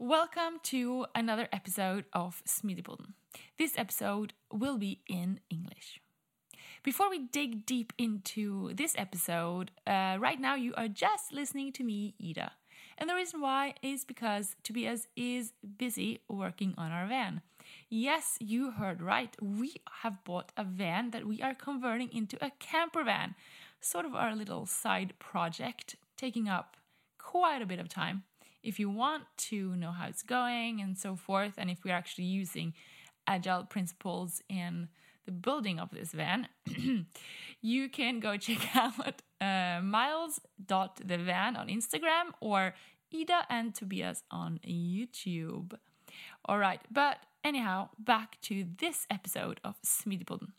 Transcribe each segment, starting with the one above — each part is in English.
Welcome to another episode of Smidipodden. This episode will be in English. Before we dig deep into this episode, uh, right now you are just listening to me, Ida. And the reason why is because Tobias is busy working on our van. Yes, you heard right. We have bought a van that we are converting into a camper van, sort of our little side project, taking up quite a bit of time if you want to know how it's going and so forth, and if we're actually using agile principles in the building of this van, you can go check out uh, miles.thevan on Instagram or Ida and Tobias on YouTube. All right, but anyhow, back to this episode of Smidipodden.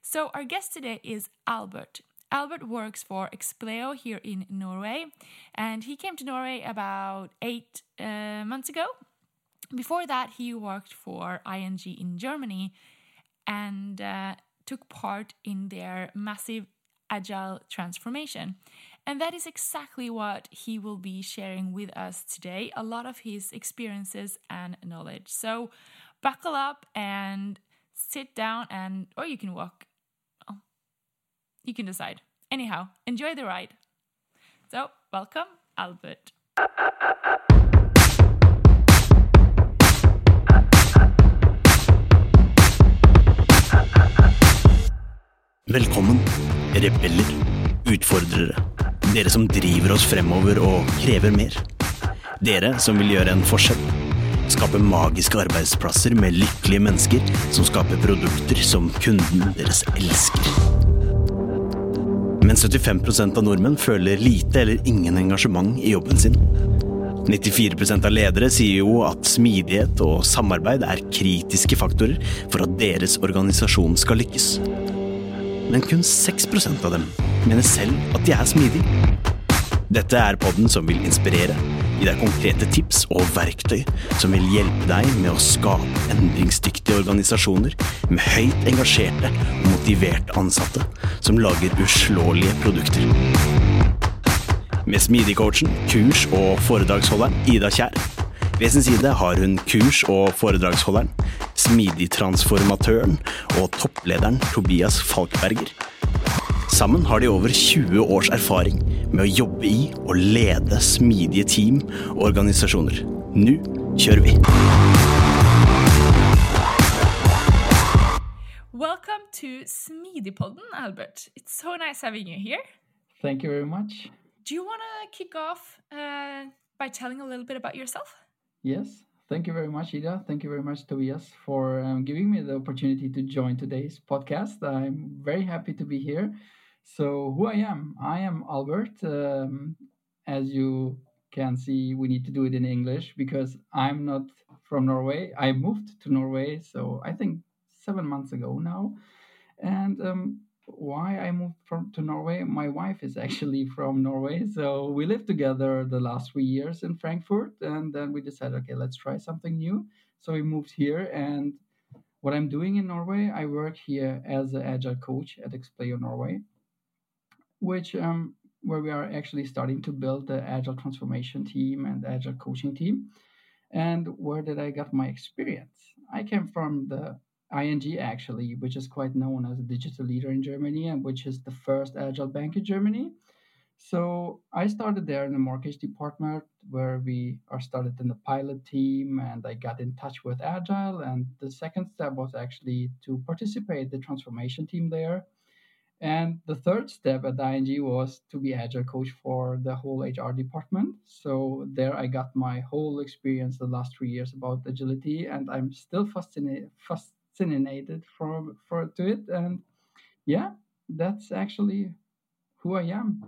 So, our guest today is Albert. Albert works for Expleo here in Norway, and he came to Norway about eight uh, months ago. Before that, he worked for ING in Germany and uh, took part in their massive agile transformation. And that is exactly what he will be sharing with us today a lot of his experiences and knowledge. So, buckle up and sit down, and or you can walk you can decide. Anyhow, enjoy the ride. So, welcome, Albert. Velkommen, rebeller, utfordrere. Dere som driver oss fremover og krever mer. Dere som vil gjøre en forskjell. Skape magiske arbeidsplasser med lykkelige mennesker som skaper produkter som kunden deres elsker. Men 75% av nordmenn føler lite eller ingen engasjement i jobben sin. 94% av ledere sier jo at smidighet og samarbeid er kritiske faktorer for at deres organisasjon skal lykkes. Men kun 6% av dem mener selv at de er smidige. Dette er podden som vil inspirere, gi deg konkrete tips og verktøy som vil hjelpe deg med å skape endringsdyktige organisasjoner med høyt engasjerte og motiverte ansatte som lager uslåelige produkter. Med Smidigcoachen, kurs- og foredragsholderen Ida Kjær. Ved sin side har hun kurs- og foredragsholderen, smidigtransformatøren og topplederen Tobias Falkberger. Sammen har de over 20 års erfaring med å jobbe i og lede smidige team og organisasjoner. Nå kjører vi! Welcome to Smidipodden, Albert. It's so nice having you here. Thank you very much. Do you want to kick off uh, by telling a little bit about yourself? Yes, thank you very much, Ida. Thank you very much, Tobias, for um, giving me the opportunity to join today's podcast. I'm very happy to be here. So, who I am? I am Albert. Um, as you can see, we need to do it in English because I'm not from Norway. I moved to Norway, so I think seven months ago now. And um, why I moved from to Norway? My wife is actually from Norway, so we lived together the last three years in Frankfurt, and then we decided, okay, let's try something new. So we moved here, and what I'm doing in Norway, I work here as an agile coach at Expleo Norway, which um, where we are actually starting to build the agile transformation team and agile coaching team. And where did I get my experience? I came from the ING actually, which is quite known as a digital leader in Germany and which is the first agile bank in Germany. So I started there in the mortgage department where we are started in the pilot team and I got in touch with agile and the second step was actually to participate the transformation team there. And the third step at ING was to be agile coach for the whole HR department. So there I got my whole experience the last three years about agility and I'm still fascinated fascinated from for to it and yeah that's actually who i am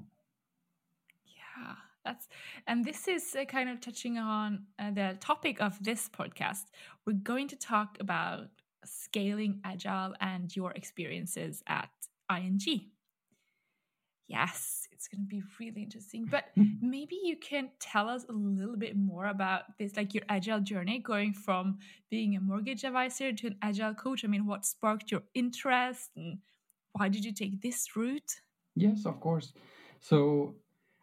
Yeah, that's and this is uh, kind of touching on uh, the topic of this podcast. We're going to talk about scaling agile and your experiences at ING. Yes, it's going to be really interesting. But hmm. maybe you can tell us a little bit more about this, like your agile journey, going from being a mortgage advisor to an agile coach. I mean, what sparked your interest and why did you take this route? yes of course so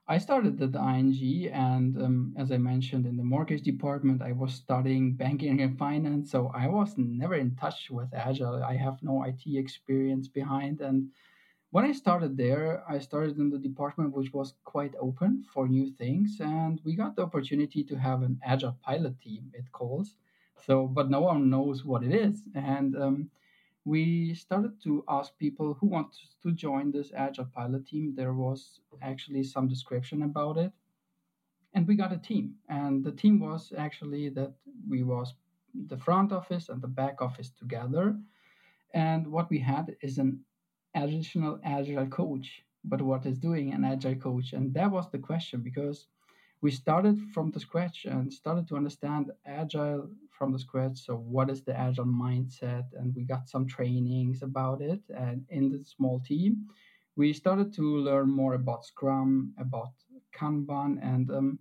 I started at the ING, and um, as I mentioned in the mortgage department, I was studying banking and finance. So I was never in touch with Agile. I have no IT experience behind. And when I started there, I started in the department which was quite open for new things. And we got the opportunity to have an Agile pilot team, it calls. So, but no one knows what it is. And um, we started to ask people who want to join this agile pilot team. There was actually some description about it. And we got a team. And the team was actually that we was the front office and the back office together. And what we had is an additional agile coach. But what is doing an agile coach? And that was the question because we started from the scratch and started to understand agile from the scratch. So what is the agile mindset? And we got some trainings about it and in the small team we started to learn more about scrum about kanban and um,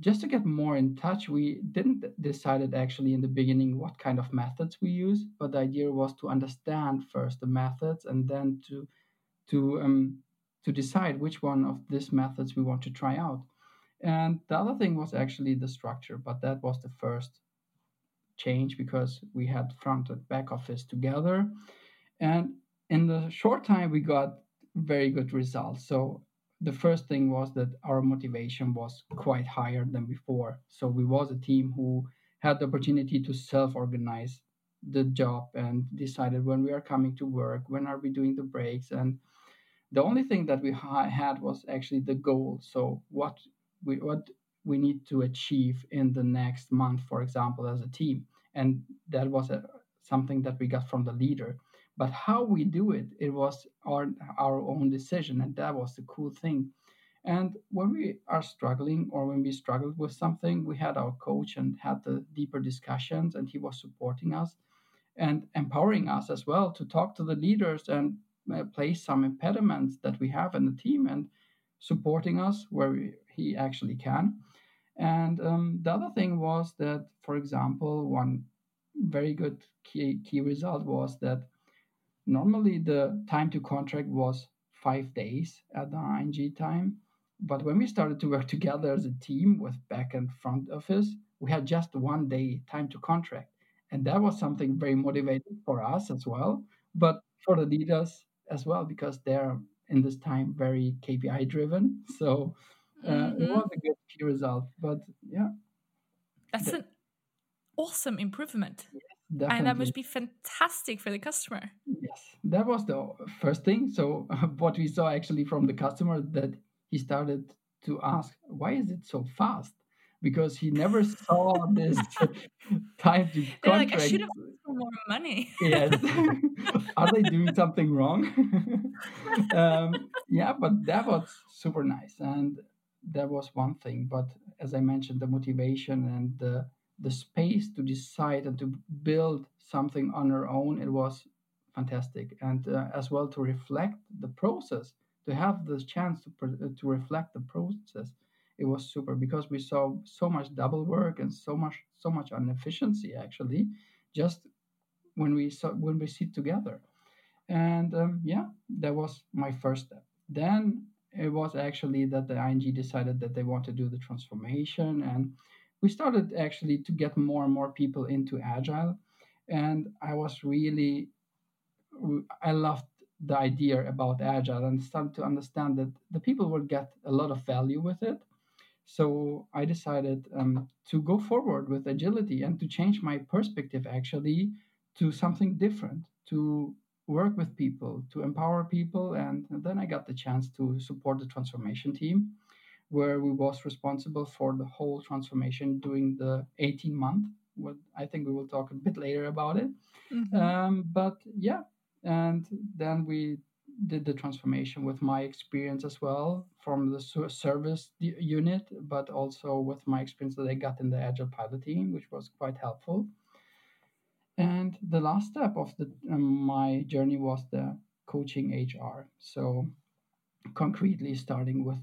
just to get more in touch we didn't decided actually in the beginning what kind of methods we use but the idea was to understand first the methods and then to to um, to decide which one of these methods we want to try out and the other thing was actually the structure, but that was the first change because we had front and back office together. And in the short time, we got very good results. So the first thing was that our motivation was quite higher than before. So we was a team who had the opportunity to self-organize the job and decided when we are coming to work, when are we doing the breaks, and the only thing that we ha- had was actually the goal. So what we what we need to achieve in the next month, for example, as a team. And that was a, something that we got from the leader. But how we do it, it was our our own decision, and that was the cool thing. And when we are struggling or when we struggled with something, we had our coach and had the deeper discussions, and he was supporting us and empowering us as well to talk to the leaders and uh, place some impediments that we have in the team and supporting us where we, he actually can. And um, the other thing was that, for example, one very good key, key result was that normally the time to contract was five days at the ING time. But when we started to work together as a team with back and front office, we had just one day time to contract. And that was something very motivating for us as well, but for the leaders as well, because they're in this time very KPI driven. So mm-hmm. it was a good key result. But yeah, that's the, an awesome improvement. Yes, and that must be fantastic for the customer. Yes, that was the first thing. So what we saw actually from the customer that he started to ask, why is it so fast? Because he never saw this time to contract. Like, I should have more money. yes. Are they doing something wrong? um, yeah, but that was super nice. And that was one thing. But as I mentioned, the motivation and the the space to decide and to build something on our own, it was fantastic. And uh, as well to reflect the process, to have the chance to uh, to reflect the process, it was super because we saw so much double work and so much so much inefficiency actually, just when we saw, when we sit together. And um, yeah, that was my first step. Then it was actually that the ING decided that they want to do the transformation and we started actually to get more and more people into agile and i was really i loved the idea about agile and started to understand that the people would get a lot of value with it. So i decided um, to go forward with agility and to change my perspective actually to something different to work with people, to empower people. And, then I got the chance to support the transformation team, where we was responsible for the whole transformation during the 18 month. What I think we will talk a bit later about it. Mm-hmm. Um, but yeah, and then we did the transformation with my experience as well from the service unit, but also with my experience that I got in the Agile pilot team, which was quite helpful. And the last step of the, um, my journey was the coaching HR. So, concretely, starting with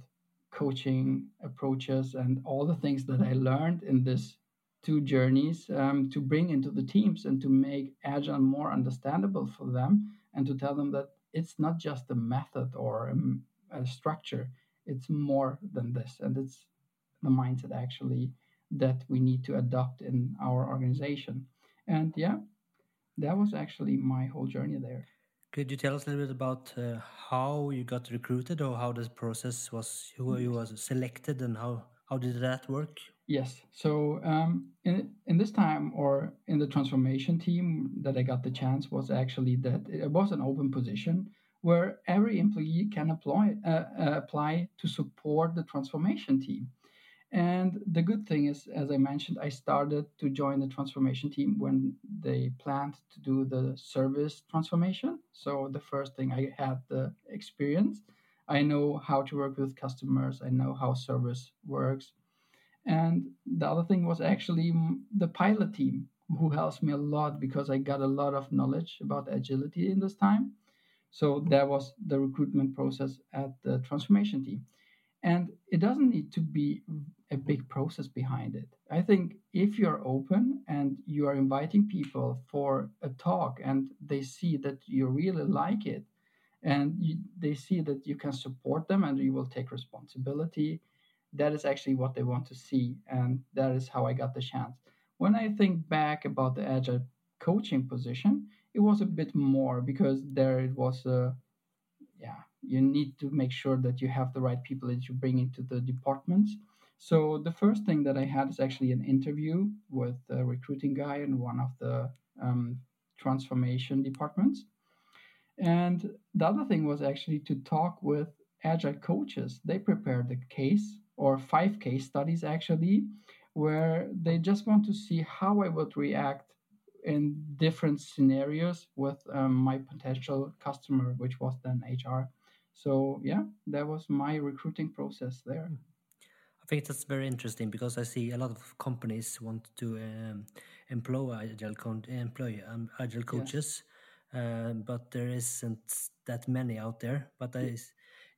coaching approaches and all the things that I learned in this two journeys um, to bring into the teams and to make agile more understandable for them and to tell them that it's not just a method or a, a structure. It's more than this. And it's the mindset actually that we need to adopt in our organization and yeah that was actually my whole journey there. Could you tell us a little bit about uh, how you got recruited or how this process was who you was selected and how how did that work? Yes. So um, in, in this time or in the transformation team that i got the chance was actually that it was an open position where every employee can apply, uh, uh, apply to support the transformation team. And the good thing is, as I mentioned, I started to join the transformation team when they planned to do the service transformation. So the first thing I had the experience. I know how to work with customers. I know how service works. And the other thing was actually the pilot team who helps me a lot because I got a lot of knowledge about agility in this time. So that was the recruitment process at the transformation team. And it doesn't need to be a big process behind it. I think if you're open and you are inviting people for a talk and they see that you really like it and you, they see that you can support them and you will take responsibility, that is actually what they want to see. And that is how I got the chance. When I think back about the agile coaching position, it was a bit more because there it was a yeah you need to make sure that you have the right people that you bring into the departments so the first thing that i had is actually an interview with a recruiting guy in one of the um, transformation departments and the other thing was actually to talk with agile coaches they prepared the case or five case studies actually where they just want to see how i would react in different scenarios with um, my potential customer, which was then HR. So yeah, that was my recruiting process there. Think that's very interesting because I see a lot of companies want to um, employ agile employ um, agile coaches, yes. uh, but there isn't that many out there. But I,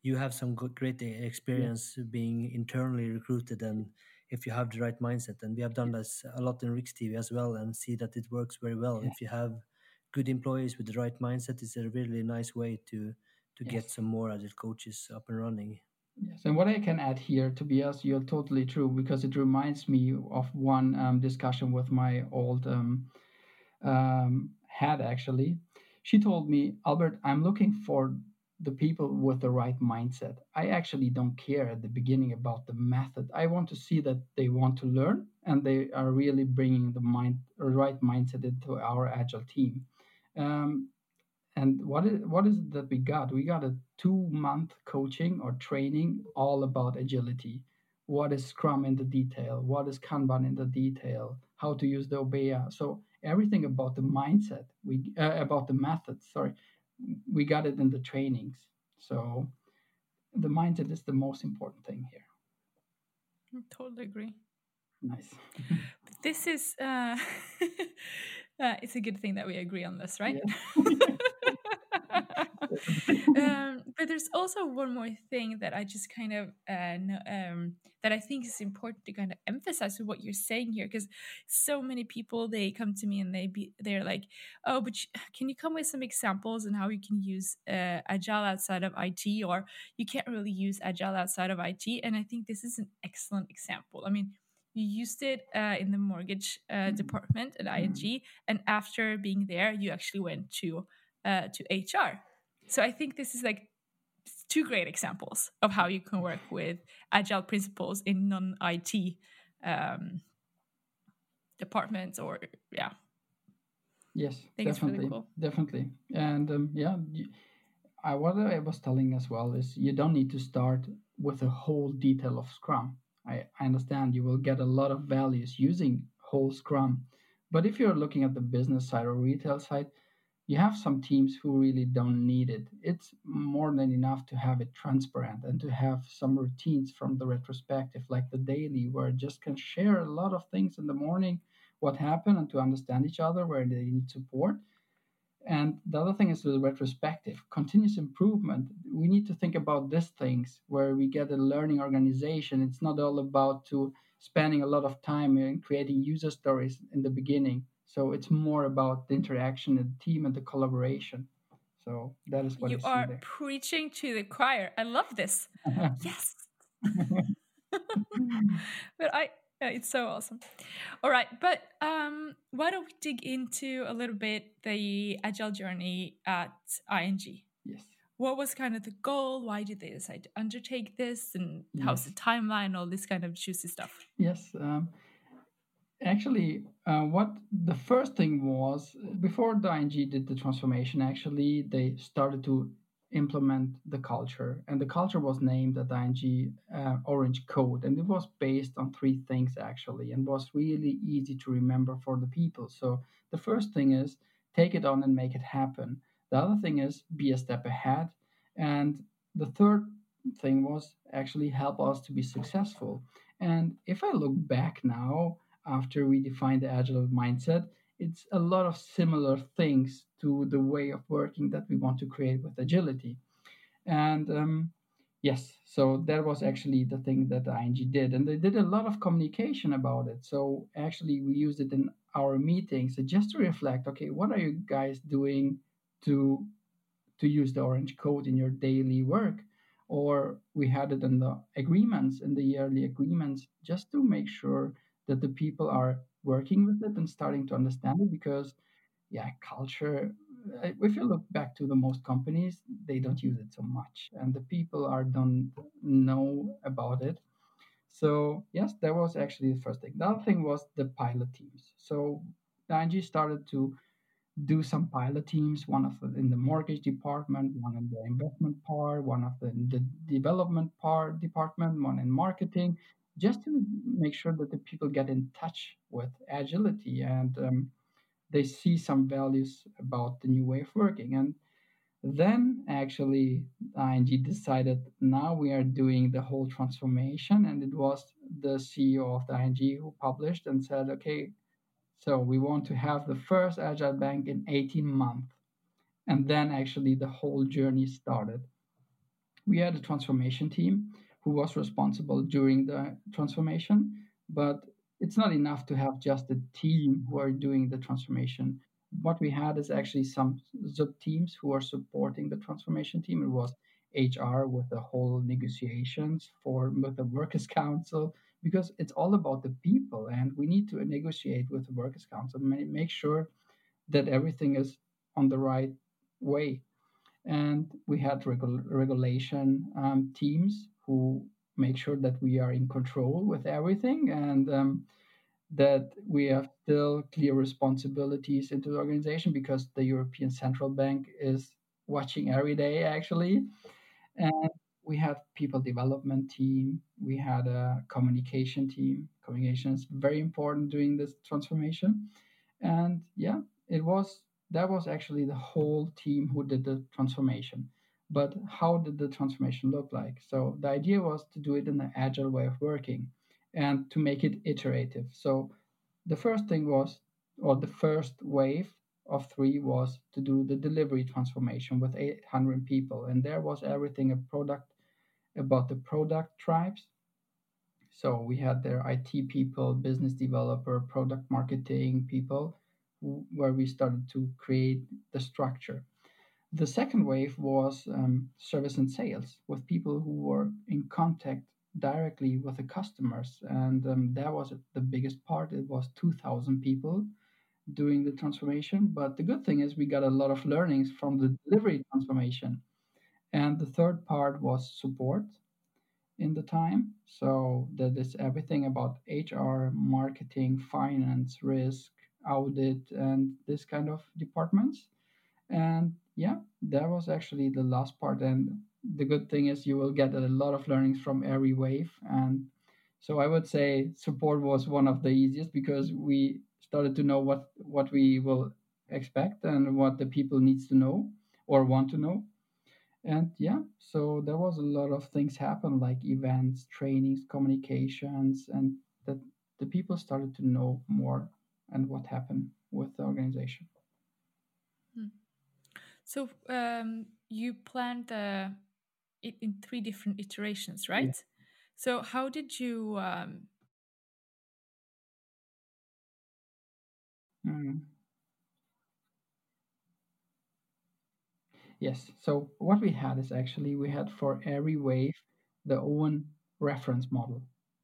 you have some good, great experience yeah. being internally recruited and if you have the right mindset. And we have done this a lot in Riks TV as well and see that it works very well. Yeah. If you have good employees with the right mindset, it's a really nice way to to yes. get some more agile coaches up and running. Yes, and what I can add here, Tobias, you're totally true because it reminds me of one um, discussion with my old um, um, head. Actually, she told me, Albert, I'm looking for the people with the right mindset. I actually don't care at the beginning about the method. I want to see that they want to learn and they are really bringing the mind, right mindset into our agile team. Um, and what is what is it that we got? We got a two month coaching or training all about agility. What is Scrum in the detail? What is Kanban in the detail? How to use the Obeya? So everything about the mindset, we uh, about the methods. Sorry, we got it in the trainings. So the mindset is the most important thing here. I totally agree. Nice. this is uh, uh, it's a good thing that we agree on this, right? um, but there's also one more thing that I just kind of uh, know, um, that I think is important to kind of emphasize with what you're saying here, because so many people they come to me and they be they're like, oh, but can you come with some examples and how you can use uh, agile outside of IT, or you can't really use agile outside of IT? And I think this is an excellent example. I mean, you used it uh, in the mortgage uh, mm-hmm. department at ING, mm-hmm. and after being there, you actually went to uh, to HR. So I think this is like two great examples of how you can work with agile principles in non-IT um, departments or yeah. Yes, definitely, really cool. definitely, and um, yeah, I, what I was telling as well is you don't need to start with a whole detail of Scrum. I, I understand you will get a lot of values using whole Scrum, but if you're looking at the business side or retail side, you have some teams who really don't need it. It's more than enough to have it transparent and to have some routines from the retrospective, like the daily, where just can share a lot of things in the morning, what happened, and to understand each other where they need support. And the other thing is the retrospective, continuous improvement. We need to think about these things where we get a learning organization. It's not all about to spending a lot of time in creating user stories in the beginning so it's more about the interaction and the team and the collaboration. So that is what you are there. preaching to the choir. I love this. yes, but I, it's so awesome. All right, but um, why don't we dig into a little bit the agile journey at ING? Yes. What was kind of the goal? Why did they decide to undertake this? And how's Yes. the timeline? All this kind of juicy stuff. Yes. Um, actually, uh, what the first thing was before the ING did the transformation, actually, they started to implement the culture. And the culture was named at ING uh, Orange Code. And it was based on three things, actually, and was really easy to remember for the people. So the first thing is take it on and make it happen. The other thing is be a step ahead. And the third thing was actually help us to be successful. And if I look back now, after we define the agile mindset, it's a lot of similar things to the way of working that we want to create with agility. And um, yes, so that was actually the thing that ING did. And they did a lot of communication about it. So actually, we used it in our meetings just to reflect okay, what are you guys doing to to use the orange code in your daily work or we had it in the agreements in the yearly agreements just to make sure that the people are working with it and starting to understand it because yeah culture if you look back to the most companies they don't use it so much and the people are don't know about it. So yes that was actually the first thing. The other thing was the pilot teams. So ing started to do some pilot teams, one of the in the mortgage department, one in the investment part, one of the the development part department, one in marketing, just to make sure that the people get in touch with agility and um, they see some values about the new way of working. And then actually ING decided now we are doing the whole transformation, and it was the CEO of the ING who published and said, okay, so we want to have the first agile bank in 18 months. And then actually the whole journey started. We had a transformation team who was responsible during the transformation, but it's not enough to have just a team who are doing the transformation. What we had is actually some sub teams who are supporting the transformation team. It was HR with the whole negotiations for with the workers council because it's all about the people and we need to negotiate with the workers council and make sure that everything is on the right way and we had regu- regulation um, teams who make sure that we are in control with everything and um, that we have still clear responsibilities into the organization because the european central bank is watching every day actually. And we had people development team. We had a communication team. Communication is very important during this transformation. And yeah it was that was actually the whole team who did the transformation but how did the transformation look like so the idea was to do it in an agile way of working and to make it iterative so the first thing was or the first wave of three was to do the delivery transformation with 800 people and there was everything a product about the product tribes. So we had their IT people, business developer, product marketing people, where we started to create the structure. The second wave was um, service and sales with people who were in contact directly with the customers. And um, that was the biggest part. It was 2,000 people doing the transformation. But the good thing is we got a lot of learnings from the delivery transformation and the third part was support in the time. So that is everything about HR, marketing, finance, risk, audit, and this kind of departments. And yeah, that was actually the last part. And the good thing is you will get a lot of learnings from every wave. And so I would say support was one of the easiest because we started to know what what we will expect and what the people needs to know or want to know and yeah so there was a lot of things happen like events trainings communications and that the people started to know more and what happened with the organization. So um, you planned the it in three different iterations right yeah. so how did you um... mm. Yes. So what we had is actually we had for every wave the own reference model.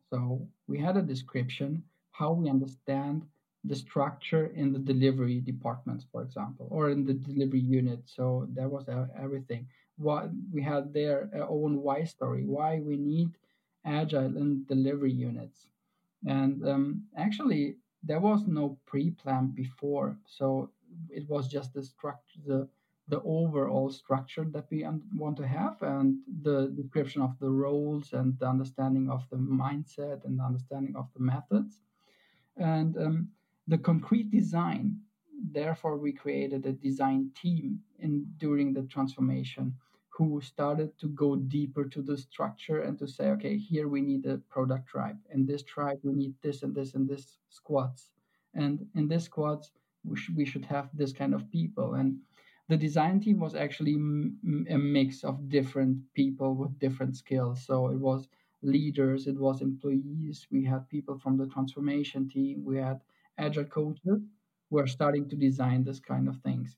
So we had a description how we understand the structure in the delivery departments, for example, or in the delivery unit. So that was everything. What we had their own why story, why we need agile in delivery units, and um, actually there was no pre-plan before, so it was just the structure, the the overall structure that we want to have and the description of the roles and the understanding of the mindset and the understanding of the methods and um, the concrete design therefore we created a design team in during the transformation who started to go deeper to the structure and to say okay here we need a product tribe in this tribe we need this and this and this squads and in this squads we, sh- we should have this kind of people. And the design team was actually m- a mix of different people with different skills. So it was leaders, it was employees, we had people from the transformation team, we had agile coaches who are starting to design this kind of things.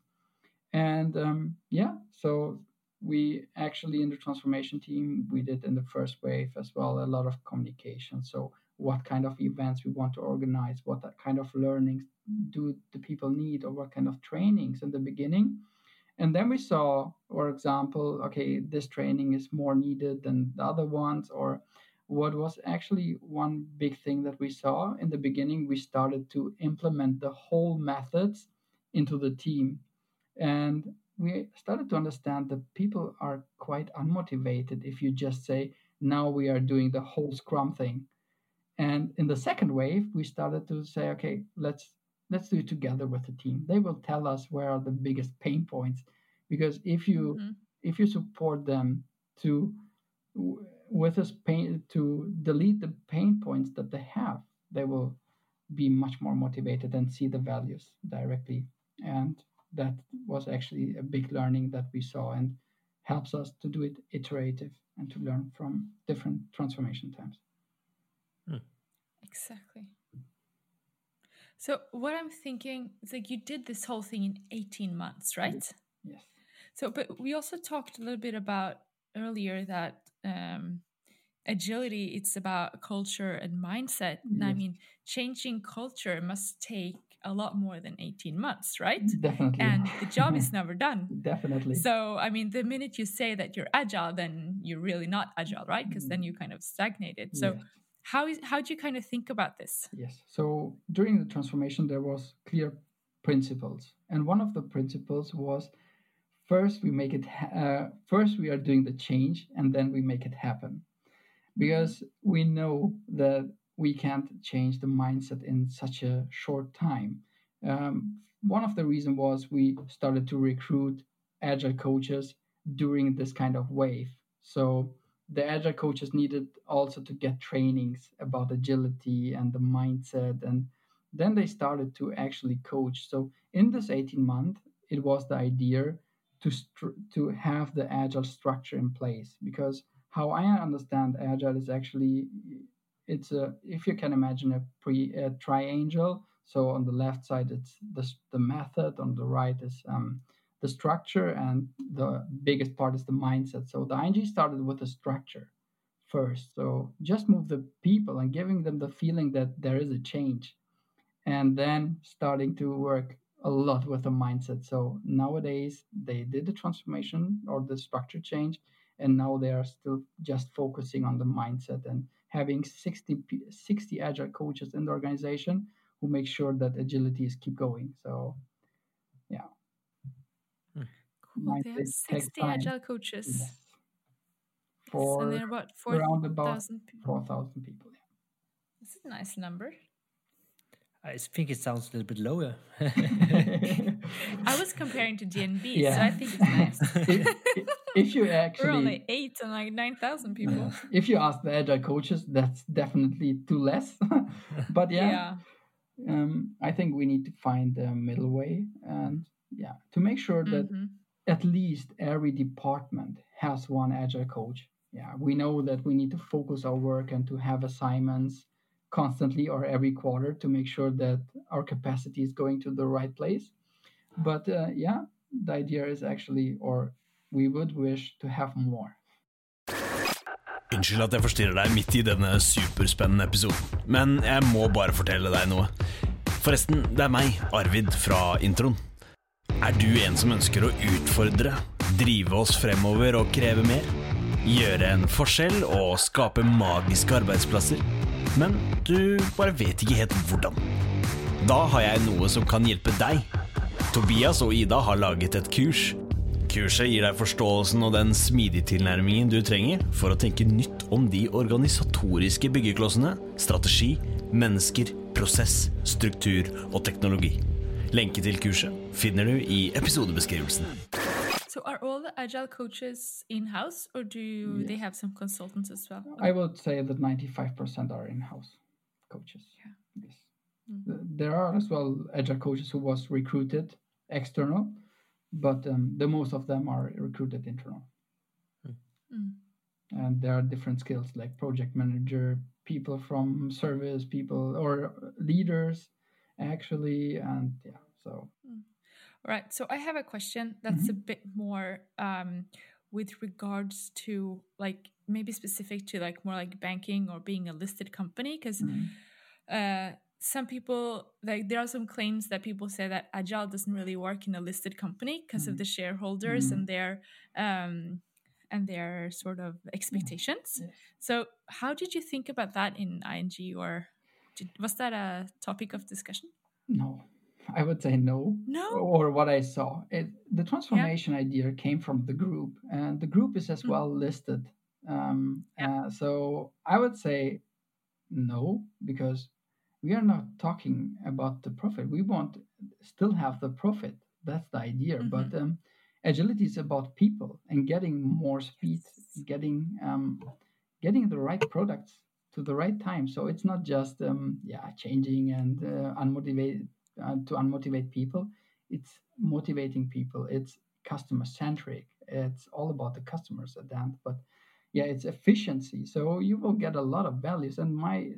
And um, yeah, so we actually in the transformation team we did in the first wave as well a lot of communication. So what kind of events we want to organize, what kind of learnings do the people need, or what kind of trainings in the beginning and then we saw, for example, okay, this training is more needed than the other ones, or what was actually one big thing that we saw in the beginning, we started to implement the whole methods into the team. And we started to understand that people are quite unmotivated if you just say, now we are doing the whole scrum thing. And in the second wave, we started to say, okay, let's let's do it together with the team they will tell us where are the biggest pain points because if you mm-hmm. if you support them to with us pain to delete the pain points that they have they will be much more motivated and see the values directly and that was actually a big learning that we saw and helps us to do it iterative and to learn from different transformation times hmm. exactly so what I'm thinking is like you did this whole thing in 18 months, right? Yes. So, but we also talked a little bit about earlier that um, agility it's about culture and mindset. Yes. And I mean, changing culture must take a lot more than 18 months, right? Definitely. And the job is never done. Definitely. So, I mean, the minute you say that you're agile, then you're really not agile, right? Because then you kind of stagnated. So, yes how is how do you kind of think about this yes so during the transformation there was clear principles and one of the principles was first we make it uh, first we are doing the change and then we make it happen. Because we know that we can't change the mindset in such a short time. Um, one of the reasons was we started to recruit agile coaches during this kind of wave. So the agile coaches needed also to get trainings about agility and the mindset and then they started to actually coach. So in this 18 month it was the idea to to have the agile structure in place because how i understand agile is actually it's a if you can imagine a pre a triangle so on the left side it's the, the method on the right is um, the structure and the biggest part is the mindset. So the ING started with the structure first. So just move the people and giving them the feeling that there is a change. And then starting to work a lot with the mindset. So nowadays they did the transformation or the structure change, and now they are still just focusing on the mindset and having 60, 60 agile coaches in the organization who make sure that agility is keep going. So yeah. Hmm. Cool. They have 60 agile coaches. Yes. For so they're about 4,000 people. 4,000 people, yeah. That's a nice number. I think it sounds a little bit lower. I was comparing to DNB, yeah. so I think it's nice. if, if, you actually. We're only eight and like 9,000 people. If you ask the agile coaches, that's definitely too less. but yeah, yeah. Um, I think we need to find the middle way and yeah, to make sure that mm-hmm at least every department has one agile coach. Yeah, we know that we need to focus our work and to have assignments constantly or every quarter to make sure that our capacity is going to the right place. But uh, yeah, the idea is actually, or we would wish to have more. Unnskyld at jeg forstyrrer deg midt i denne superspennende episoden, men jeg må bare fortelle deg noe. Forresten, det er meg, Arvid, fra introen. Er du en som ønsker å utfordre, drive oss fremover og kreve mer? Gjøre en forskjell og skape magiske arbeidsplasser? Men du bare vet ikke helt hvordan. Da har jeg noe som kan hjelpe deg. Tobias og Ida har laget et kurs Kurset gir deg forståelsen og den smidige tilnærmingen du trenger for å tenke nytt om de organisatoriske byggeklossene, strategi, mennesker, prosess, struktur og teknologi. Lenke til kurset finner du i episodebeskrivelsen. So are all the agile coaches in-house or do they have some consultants as well? I would say that 95% are in-house coaches. Yeah. Yes. Th- There are as well agile coaches who was recruited external, but um, the most of them are recruited internal. Mm. And there are different skills like project manager, people from service, people or leaders, actually, and yeah. Right. So I have a question that's a bit more um, with regards to like maybe specific to like more like banking or being a listed company because uh, some people like there are some claims that people say that agile doesn't really work in a listed company because of the shareholders and their um, and their sort of expectations. Yes. So how did you think about that in ING or did, was that a topic of discussion? no, I would say no. No. or what I saw. It, the transformation idea came from the group, and the group is as well listed. Um, uh, so I would say no, because we are not talking about the profit. We want still have the profit. That's the idea. But um, agility is about people and getting more speed, getting um, getting the right products to the right time. So it's not just um, yeah changing and uh, unmotivated uh, to unmotivate people. It's motivating people. It's customer centric. It's all about the customers at the end. But yeah, it's efficiency. So you will get a lot of values. And my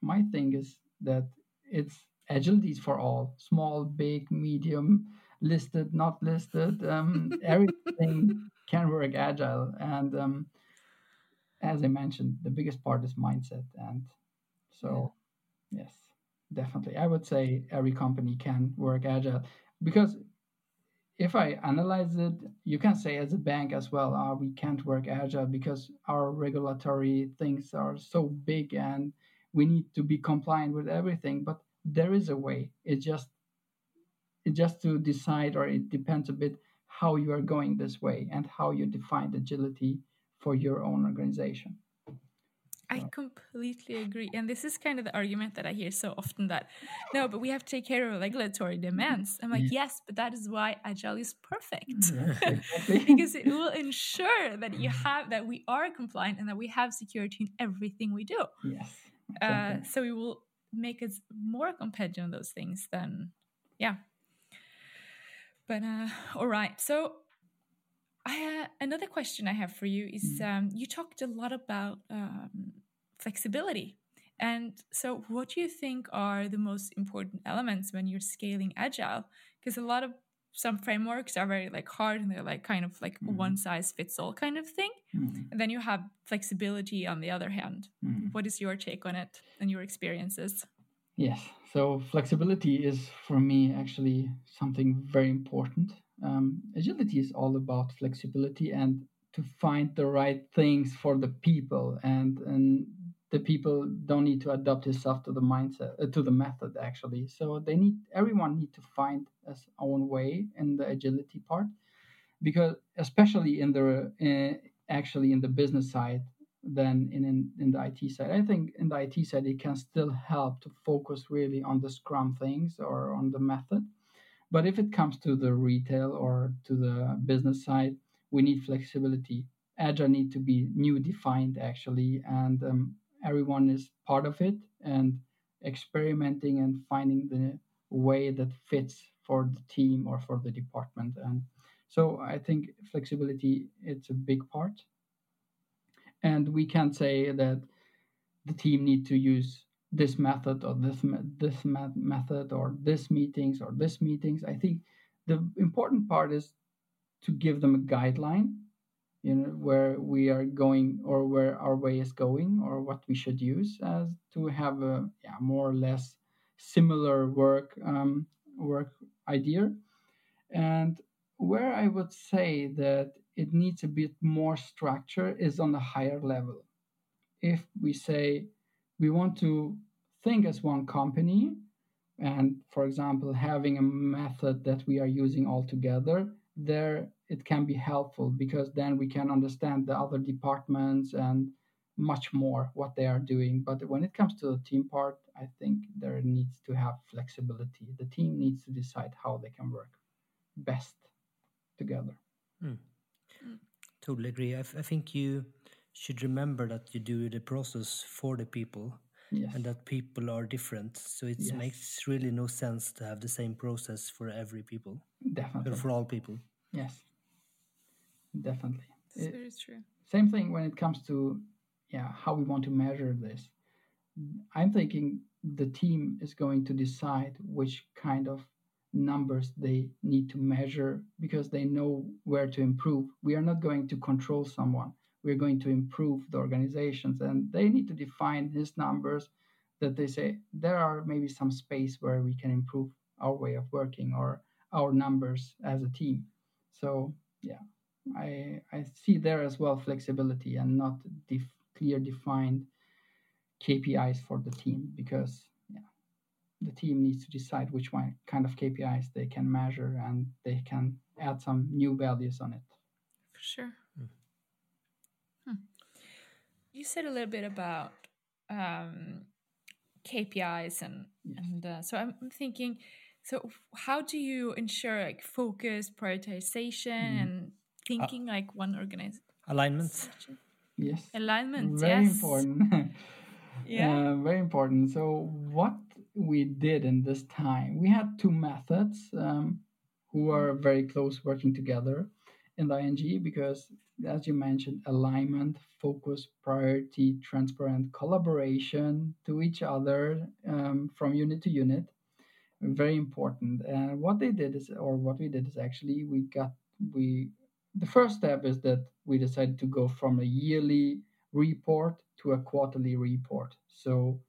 my thing is that it's agility for all, small, big, medium, listed, not listed. Um, everything can work agile. And um, as I mentioned, the biggest part is mindset. And so, yes, definitely. I would say every company can work agile because if I analyze it, you can say as a bank as well, uh, we can't work agile because our regulatory things are so big and we need to be compliant with everything. But there is a way. It just it just to decide, or it depends a bit how you are going this way and how you define agility for your own organization. I completely agree. And this is kind of the argument that I hear so often that no, but we have to take care of regulatory demands. I'm like, yes, but that is why Agile is perfect. Because it will ensure that you have that we are compliant and that we have security in everything we do. yes. Uh, so we will make us more competitive on those things than yeah. But uh, all right. So I, uh, another question I have for you is um, you talked a lot about um, flexibility. And so, what do you think are the most important elements when you're scaling agile? Because a lot of some frameworks are very like hard and they're like kind of like one size fits all kind of thing. Mm, And then you have flexibility on the other hand. mm. What is your take on it and your experiences? Yes. So flexibility is for me actually something very important. Um, agility is all about flexibility and to find the right things for the people, and and the people don't need to adapt itself to the mindset uh, to the method actually. So they need everyone need to find his own way in the agility part, because especially in the uh, actually in the business side than in, in in the IT side. I think in the IT side it can still help to focus really on the Scrum things or on the method. But if it comes to the retail or to the business side, we need flexibility. Agile need to be new defined actually, and um, everyone is part of it and experimenting and finding the way that fits for the team or for the department. And so I think flexibility it's a big part and we can't say that the team need to use this method or this this me- method or this meetings or this meetings i think the important part is to give them a guideline you know where we are going or where our way is going or what we should use as to have a yeah, more or less similar work um, work idea. And where i would say that it needs a bit more structure is on the higher level. If we say we want to think as one company and for example having a method that we are using all together there it can be helpful because then we can understand the other departments and much more what they are doing. But when it comes to the team part i think there needs to have flexibility. The team needs to decide how they can work best together. Mm. totally agree. I, I think you should remember that you do the process for the people yes. and that people are different. So it Yes. makes really no sense to have the same process for every people. Definitely. or for all people. Yes. Definitely. That's It- very true. same thing when it comes to yeah how we want to measure this. I'm thinking the team is going to decide which kind of numbers they need to measure because they know where to improve. We are not going to control someone we're going to improve the organizations and they need to define these numbers that they say there are maybe some space where we can improve our way of working or our numbers as a team so yeah I I see there as well flexibility and not def- clear defined KPIs for the team because yeah, the team needs to decide which one kind of KPIs they can measure and they can add some new values on it. For sure. Hmm. You said a little bit about um, KPIs and Yes. and uh, so I'm I'm thinking. So how do you ensure like focus, prioritization, Mm. and thinking like one organization? alignment Yes. Alignment. Very yes. important. Yeah. Uh, very important. So what we did in this time, we had two methods um, who are very close working together in the ING because, as you mentioned, alignment, focus, priority, transparent collaboration to each other um, from unit to unit, very important. And what they did is, or what we did is actually we got we the first step is that we decided to go from a yearly report to a quarterly report. So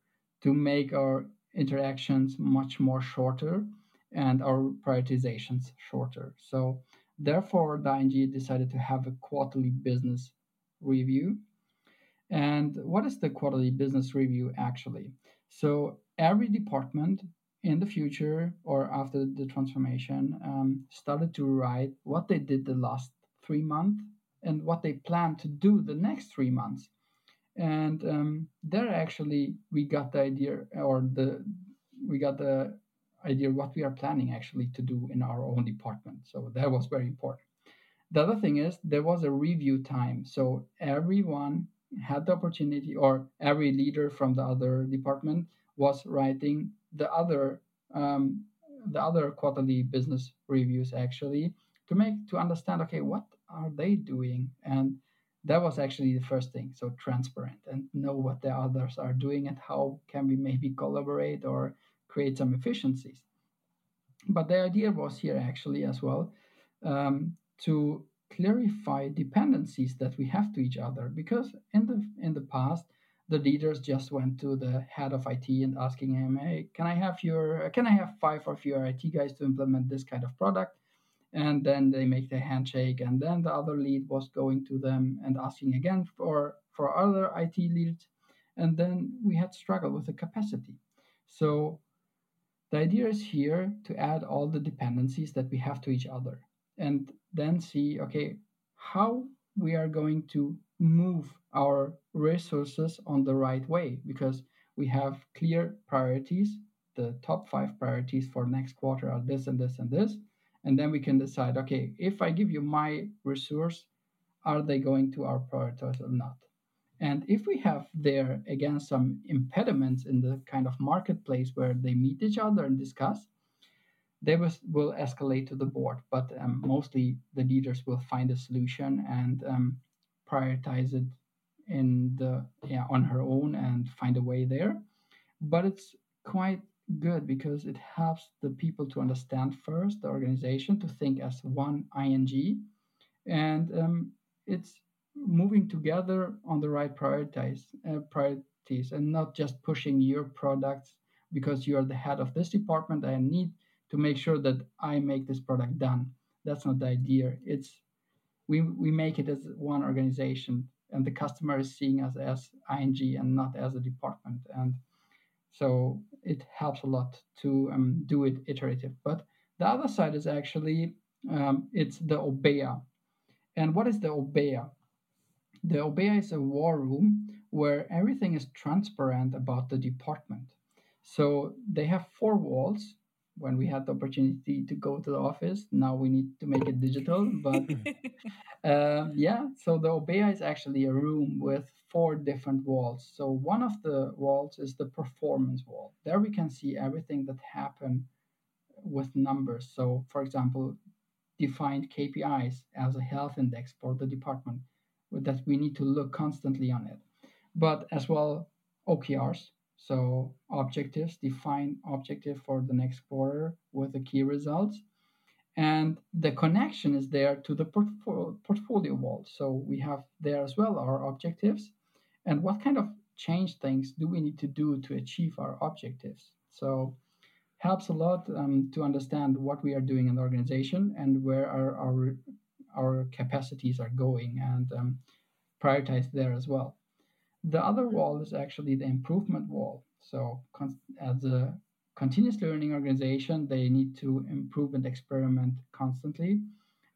to make our interactions much more shorter and our prioritizations shorter. So therefore, the ING decided to have a quarterly business review. And what is the quarterly business review actually? So every department in the future or after the transformation um, started to write what they did the last three months and what they plan to do the next three months and um, there actually we got the idea or the we got the idea what we are planning actually to do in our own department. So that was very important. The other thing is there was a review time. So everyone had the opportunity or every leader from the other department was writing the other um, the other quarterly business reviews actually to make to understand okay what are they doing? And that was actually the first thing. So transparent and know what the others are doing and how can we maybe collaborate or create some efficiencies. But the idea was here actually as well um, to clarify dependencies that we have to each other. Because in the in the past the leaders just went to the head of IT and asking him hey can I have your can I have five of your IT guys to implement this kind of product? And then they make the handshake and then the other lead was going to them and asking again for for other IT leads. And then we had struggled with the capacity. So the idea is here to add all the dependencies that we have to each other and then see okay how we are going to move our resources on the right way because we have clear priorities the top 5 priorities for next quarter are this and this and this. And then we can decide okay if i give you my resource are they going to our priorities or not and if we have there again some impediments in the kind of marketplace where they meet each other and discuss they will, will escalate to the board. But um, mostly the leaders will find a solution and um, prioritize it in the yeah on her own and find a way there. But it's quite good because it helps the people to understand first the organization to think as one ING and um, it's moving together on the right priorities, uh, priorities and not just pushing your products because you are the head of this department. I need to make sure that I make this product done. That's not the idea. It's we we make it as one organization, and the customer is seeing us as ING and not as a department. And so it helps a lot to um, do it iterative. But the other side is actually um, it's the Obeya. And what is the Obeya? The Obeya is a war room where everything is transparent about the department. So they have four walls. When we had the opportunity to go to the office, now we need to make it digital. But um, yeah, so the Obeya is actually a room with four different walls. So one of the walls is the performance wall. There we can see everything that happened with numbers. So, for example, defined KPIs as a health index for the department that we need to look constantly on it. But as well, OKRs, so objectives, define objective for the next quarter with the key results. And the connection is there to the portfolio, portfolio wall. So we have there as well our objectives and what kind of change things do we need to do to achieve our objectives. So helps a lot um, to understand what we are doing in the organization and where are our, our capacities are going and um, prioritize there as well. The other wall is actually the improvement wall. So, as a continuous learning organization, they need to improve and experiment constantly.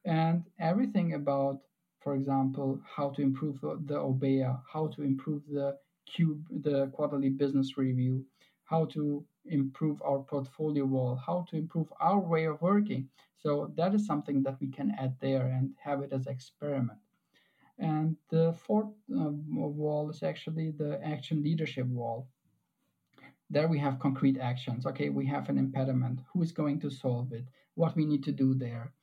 And everything about, for example, how to improve the, the Obeya, how to improve the cube, the quarterly business review, how to improve our portfolio wall, how to improve our way of working. So that is something that we can add there and have it as experiment. And the fourth uh, wall is actually the action leadership wall. There we have concrete actions. Okay, we have an impediment. Who is going to solve it? What we need to do there?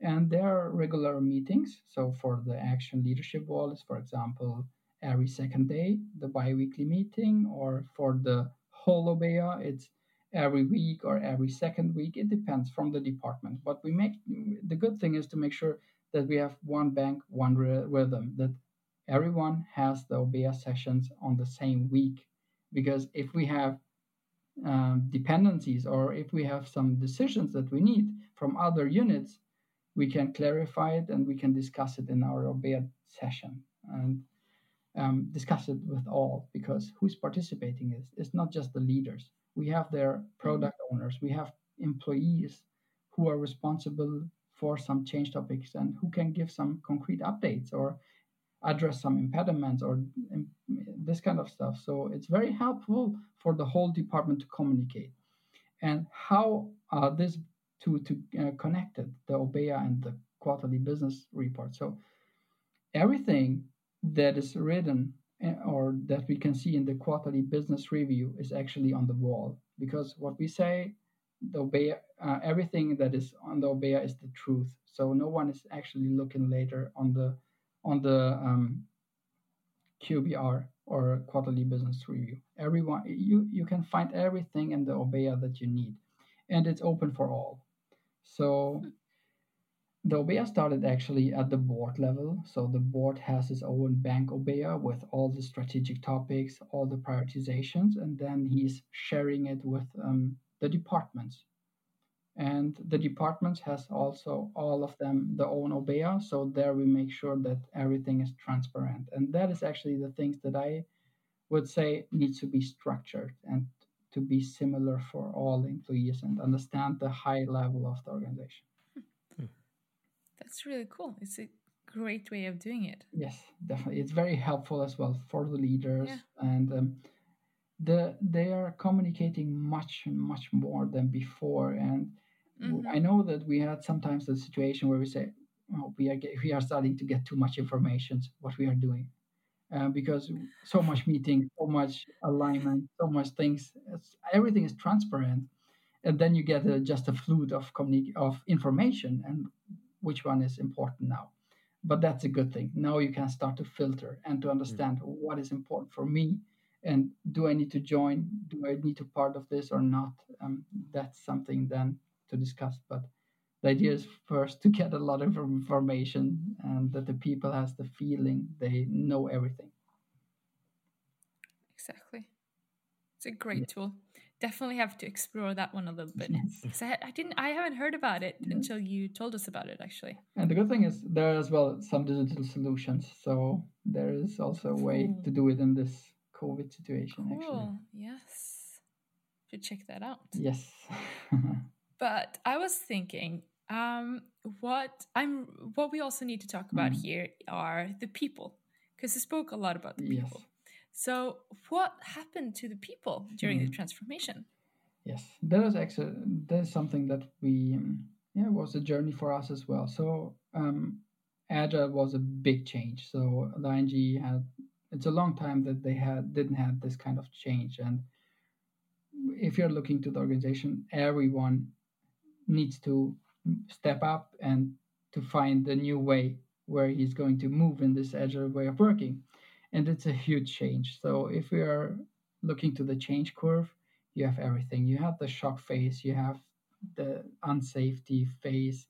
And there are regular meetings. So for the action leadership wall is, for example, every second day, the bi-weekly meeting, or for the whole Obeya, it's every week or every second week. It depends from the department. But we make the good thing is to make sure that we have one bank, one rhythm, that everyone has the Obeya sessions on the same week. Because if we have um, dependencies or if we have some decisions that we need from other units, we can clarify it and we can discuss it in our Obeya session and um, discuss it with all because who's participating is it's not just the leaders. We have their product owners, we have employees who are responsible for some change topics and who can give some concrete updates or address some impediments or this kind of stuff. So it's very helpful for the whole department to communicate. And how are these two to uh, connected, the Obeya and the quarterly business report. So everything that is written eh, or that we can see in the quarterly business review is actually on the wall because what we say the Obeya, uh, everything that is on the Obeya is the truth. So no one is actually looking later on the on the um, QBR or quarterly business review. Everyone, you you can find everything in the Obeya that you need, and it's open for all. So the Obeya started actually at the board level. So the board has its own bank Obeya with all the strategic topics, all the prioritizations, and then he's sharing it with um, the departments. And the departments has also all of them the own Obeya. So there we make sure that everything is transparent. And that is actually the things that I would say needs to be structured and to be similar for all employees and understand the high level of the organization. That's really cool. It's a great way of doing it. Yes, definitely. It's very helpful as well for the leaders yeah. and um, the they are communicating much much more than before and mm-hmm. i know that we had sometimes the situation where we say oh, we are get, we are starting to get too much information what we are doing uh, because so much meeting so much alignment so much things everything is transparent and then you get a, just a flood of communi- of information and which one is important now but that's a good thing now you can start to filter and to mm. understand mm-hmm. what is important for me and do I need to join? Do I need to part of this or not? Um, that's something then to discuss. But the idea is first to get a lot of information and that the people has the feeling they know everything exactly it's a great yeah. tool definitely have to explore that one a little bit because I, I, didn't i haven't heard about it yeah. until you told us about it actually and the good thing is there are as well some digital solutions so there is also a way cool. to do it in this covid situation cool. actually yes should check that out yes but i was thinking um what i'm what we also need to talk about mm. here are the people because we spoke a lot about the people yes so, what happened to the people during mm. the transformation? Yes, that is actually that is something that we yeah was a journey for us as well. So, um, agile was a big change. So the ING had it's a long time that they had didn't have this kind of change, and if you're looking to the organization, everyone needs to step up and to find the new way where he's going to move in this agile way of working and it's a huge change. So if we are looking to the change curve, you have everything. You have the shock phase, you have the unsafety phase.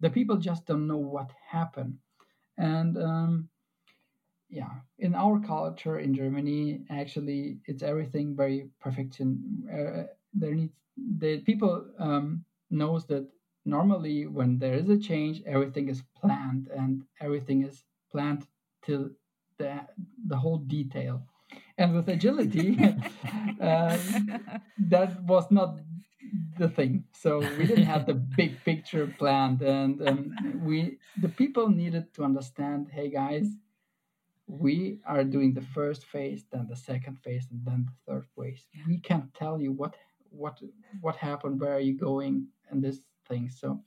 The people just don't know what happened, and um, yeah, in our culture in Germany, actually, it's everything very perfection. Uh, there needs the people um, knows that normally when there is a change, everything is planned and everything is planned till the, the whole detail. And with agility, uh, that was not the thing. So we didn't have the big picture planned, and um, we the people needed to understand. Hey guys, we are doing the first phase, then the second phase, and then the third phase. We can't tell you what what what happened, where are you going, and this thing. So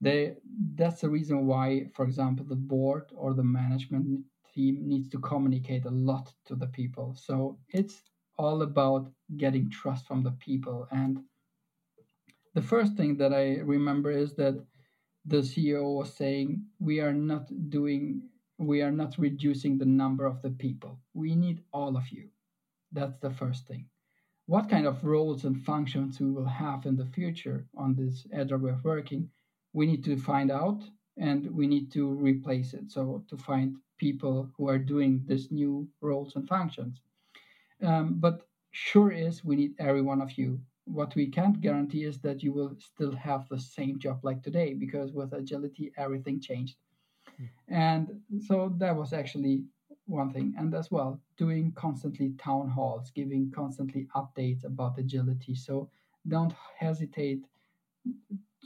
they that's the reason why, for example, the board or the management team needs to communicate a lot to the people. So it's all about getting trust from the people. And the first thing that I remember is that the CEO was saying, We are not doing, we are not reducing the number of the people. We need all of you. That's the first thing. What kind of roles and functions we will have in the future on this way of working, we need to find out and we need to replace it. So to find people who are doing these new roles and functions. Um, but sure is we need every one of you. What we can't guarantee is that you will still have the same job like today because with agility everything changed. Mm. And so that was actually one thing. And as well, doing constantly town halls, giving constantly updates about agility. So don't hesitate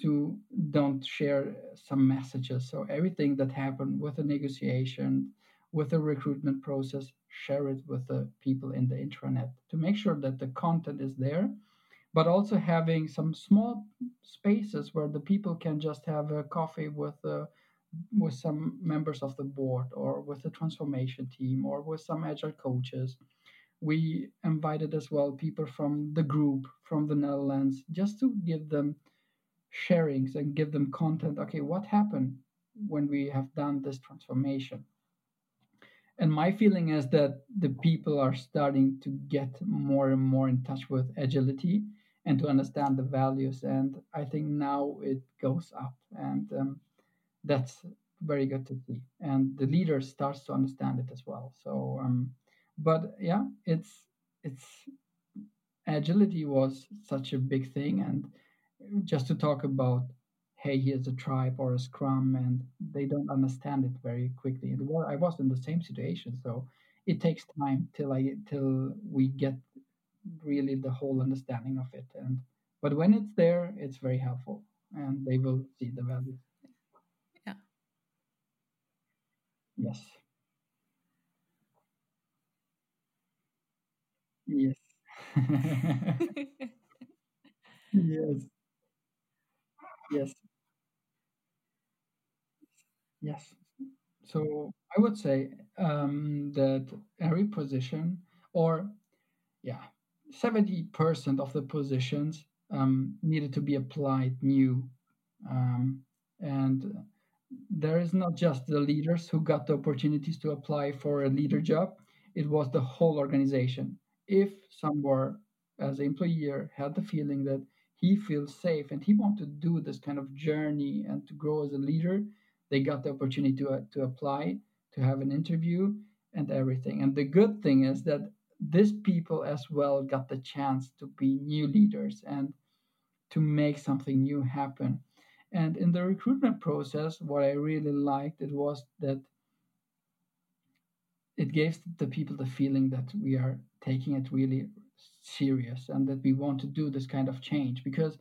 to don't share some messages. So everything that happened with the negotiation, with the recruitment process, share it with the people in the intranet to make sure that the content is there, but also having some small spaces where the people can just have a coffee with the uh, with some members of the board or with the transformation team or with some agile coaches. We invited as well people from the group from the Netherlands just to give them sharings and give them content. Okay, what happened when we have done this transformation? And my feeling is that the people are starting to get more and more in touch with agility and to understand the values. And I think now it goes up, and um, that's very good to see. And the leader starts to understand it as well. So, um, but yeah, it's it's agility was such a big thing, and just to talk about hey here's a tribe or a scrum and they don't understand it very quickly. And well, i was in the same situation so it takes time till i till we get really the whole understanding of it. And but when it's there it's very helpful and they will see the value. Yeah. Yes. Yes. Yes Yes. Yes. So I would say um, that every position, or yeah, 70% of the positions um, needed to be applied new. Um, and there is not just the leaders who got the opportunities to apply for a leader job, it was the whole organization. If somewhere as an employer had the feeling that he feels safe and he wants to do this kind of journey and to grow as a leader they got the opportunity to, uh, to apply to have an interview and everything. And the good thing is that these people as well got the chance to be new leaders and to make something new happen. And in the recruitment process what i really liked it was that it gave the people the feeling that we are taking it really serious and that we want to do this kind of change because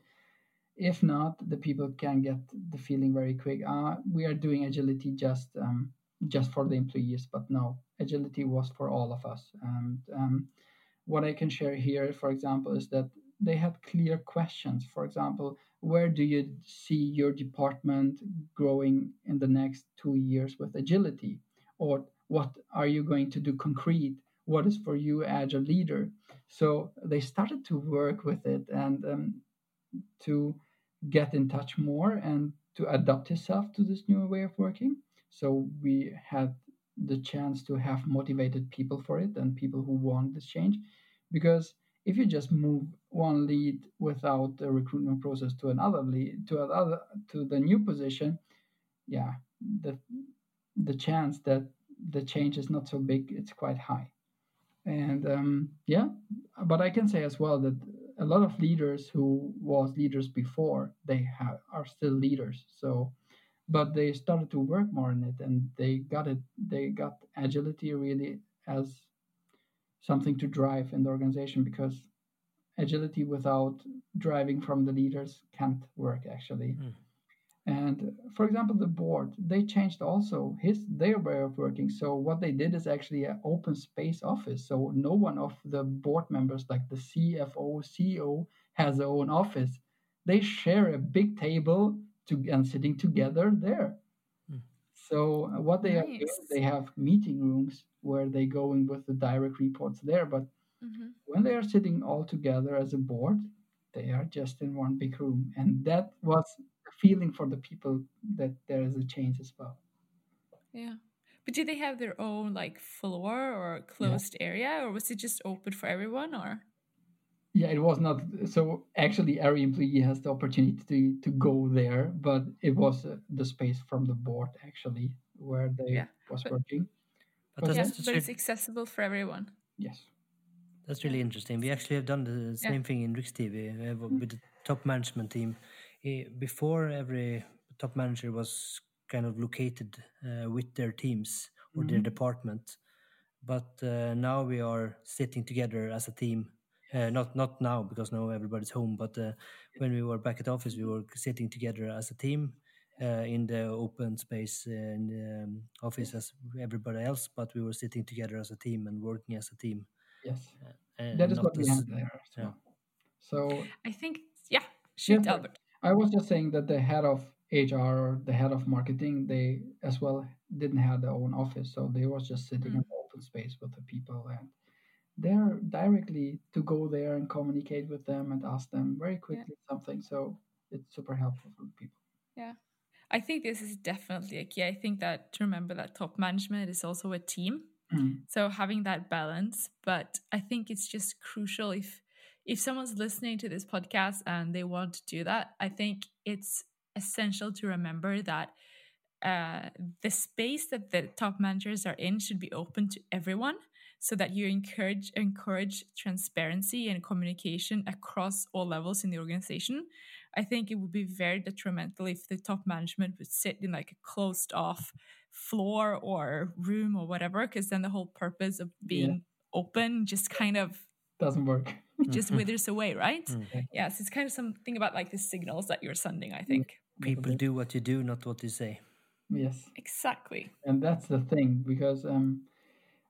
if not the people can get the feeling very quick uh, we are doing agility just um, just for the employees but no agility was for all of us. And um, what i can share here for example is that they had clear questions. For example where do you see your department growing in the next two years with agility? Or what are you going to do concrete what is for you agile leader. So they started to work with it and um, to get in touch more and to adapt himself to this new way of working. So we had the chance to have motivated people for it and people who want this change. Because if you just move one lead without a recruitment process to another lead to another to the new position yeah the the chance that the change is not so big it's quite high and um, yeah but i can say as well that a lot of leaders who was leaders before they have are still leaders so but they started to work more on it and they got it they got agility really as something to drive in the organization because agility without driving from the leaders can't work actually mm. And for example the board they changed also his their way of working so what they did is actually an open space office so no one of the board members like the cfo ceo has their own office they share a big table to, and sitting together there mm. so what they nice. have they have meeting rooms where they go in with the direct reports there but mm-hmm. when they are sitting all together as a board they are just in one big room and that was feeling for the people that there is a change as well. Yeah. But do they have their own like floor or closed yeah. area or was it just open for everyone or? Yeah, it was not. So actually, every employee has the opportunity to, to go there, but it was uh, the space from the board actually where they yeah, was but, working. But, yeah, but it's accessible for everyone. Yes. That's really interesting. We actually have done the same yeah. thing in Rikstv uh, with the top management team before every top manager was kind of located uh, with their teams or mm-hmm. their department. But uh, now we are sitting together as a team. Uh, not not now because now everybody's home but uh, when we were back at office we were sitting together as a team uh, in the open space in the um, office as everybody else but we were sitting together as a team and working as a team. Yes. Uh, that is what we have there so. Yeah. so i think yeah. shoot albert I was just saying that the head of HR or the head of marketing, they as well didn't have their own office, so they was just sitting mm. in open space with the people, and they're directly to go there and communicate with them and ask them very quickly yeah. something. So it's super helpful for people. Yeah. I think this is definitely a key. I think that to remember that top management is also a team. Mm. So having that balance, but I think it's just crucial if if someone's listening to this podcast and they want to do that, I think it's essential to remember that uh, the space that the top managers are in should be open to everyone so that you encourage encourage transparency and communication across all levels in the organization i think it would be very detrimental if the top management would sit in like a closed off floor or room or whatever because then the whole purpose of being yeah. open just kind of doesn't work just mm-hmm. withers away, right? Mm-hmm. Yes, it's kind of something about like the signals that you're sending, I think. People do what you do, not what you say. Yes. Exactly. And that's the thing because um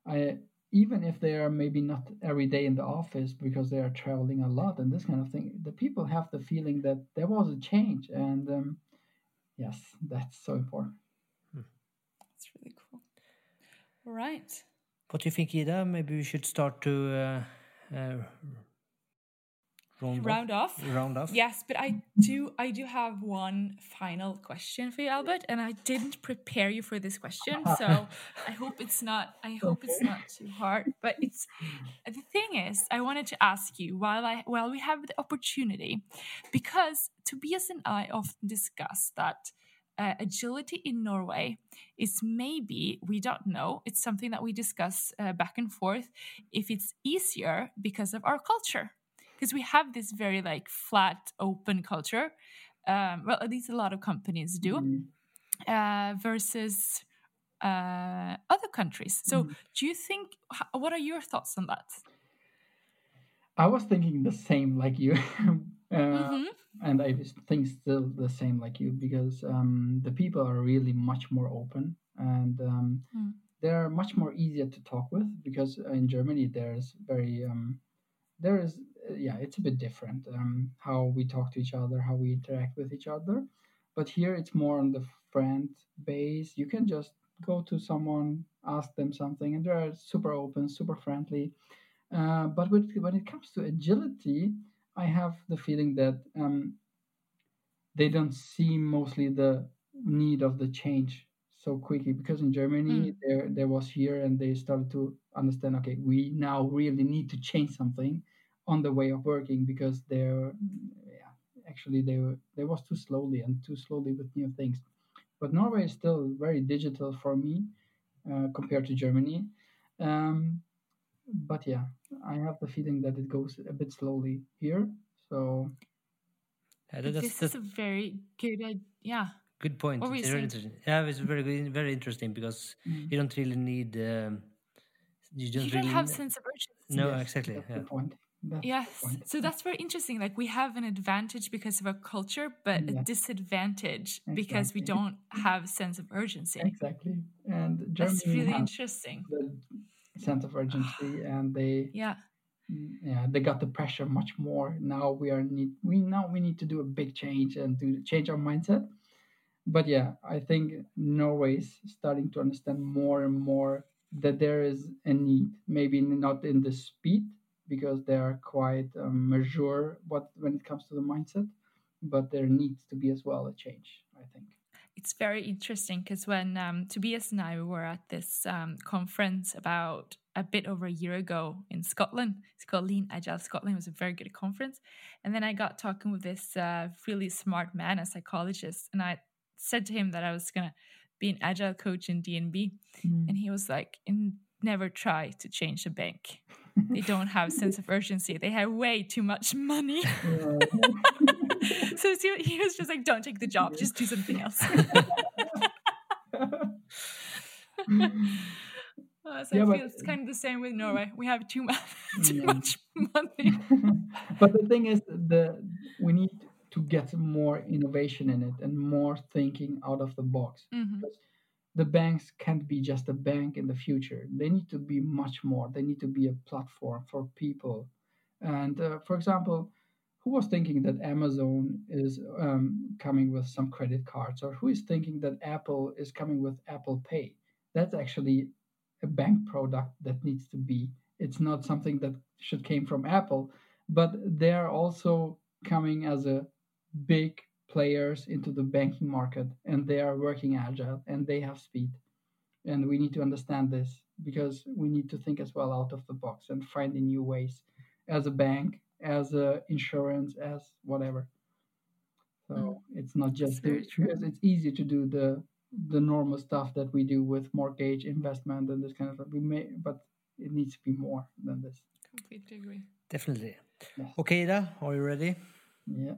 I even if they are maybe not every day in the office because they are traveling a lot and this kind of thing, the people have the feeling that there was a change and um yes, that's so important. Hmm. That's really cool. All right. What do you think, Ida? Maybe we should start to uh, uh, round, round off. Round off. Yes, but I do I do have one final question for you, Albert, and I didn't prepare you for this question, so I hope it's not I hope it's not too hard. But it's the thing is, I wanted to ask you while I while we have the opportunity, because Tobias and I often discuss that uh, agility in Norway is maybe, we don't know, it's something that we discuss uh, back and forth, if it's easier because of our culture. Because we have this very like flat, open culture. Um, well, at least a lot of companies do, Mm-hmm. uh, versus uh, other countries. So, Mm-hmm. do you think, what are your thoughts on that? I was thinking the same like you. uh, Mhm. and I think still the same like you because um, the people are really much more open and um, Mm. they're much more easier to talk with because in Germany there's very um, there is yeah it's a bit different um, how we talk to each other how we interact with each other. But here it's more on the friend base. You can just go to someone ask them something and they're super open super friendly. Uh, but when, when it comes to agility I have the feeling that um, they don't see mostly the need of the change so quickly. Because in Germany Mm. there there was here and they started to understand okay we now really need to change something on the way of working because they're yeah actually they were they was too slowly and too slowly with new things but Norway is still very digital for me uh, compared to Germany um, but yeah I have the feeling that it goes a bit slowly here so Yeah, that- that's, this that's is a very good idea. Yeah. good point. What It's very interesting. Yeah, it's very good, very interesting because Mm. you don't really need. Um, you don't You don't really have ne- sense of urgency. No, yes, exactly. that's Yeah. the point that's Yes. So that's very interesting. Like we have an advantage because of our culture, but a Yeah. disadvantage because we don't have a sense of urgency. exactly and That's Germany really has interesting. the sense of urgency and they Yeah. Mm, yeah they got the pressure much more now we are need we now we need to do a big change and to change our mindset but yeah i think norway is starting to understand more and more that there is a need maybe not in the speed because they are quite um, mature what when it comes to the mindset but there needs to be as well a change i think It's very interesting because when um, Tobias and I were at this um, conference about a bit over a year ago in Scotland, it's called Lean Agile Scotland. It was a very good conference. And then I got talking with this uh, really smart man, a psychologist, and I said to him that I was going to be an agile coach in DNB. And he was like, never try to change a bank. They don't have sense of urgency. They have way too much money. So he was just like, don't take the job, just do something else. Uh, so Yeah, I but- feel it's kind of the same with Norway. We have too much, too Yeah. much money. but the thing is the we need to get more innovation in it and more thinking out of the box Mhm. because the banks can't be just a bank in the future. They need to be much more. They need to be a platform for people. And uh, for example who was thinking that amazon is um, coming with some credit cards? Or who is thinking that apple is coming with apple pay? That's actually a bank product that needs to be. It's not something that should came from apple but they are also coming as a big players into the banking market and they are working agile and they have speed and we need to understand this because we need to think as well out of the box and finding new ways as a bank as a insurance as whatever so Mm. it's not just very do, true. because it's easy to do the the normal stuff that we do with mortgage investment and this kind of stuff we may but it needs to be more than this Completely agree. Definitely. Yes. Okay, Ida, are you ready? yeah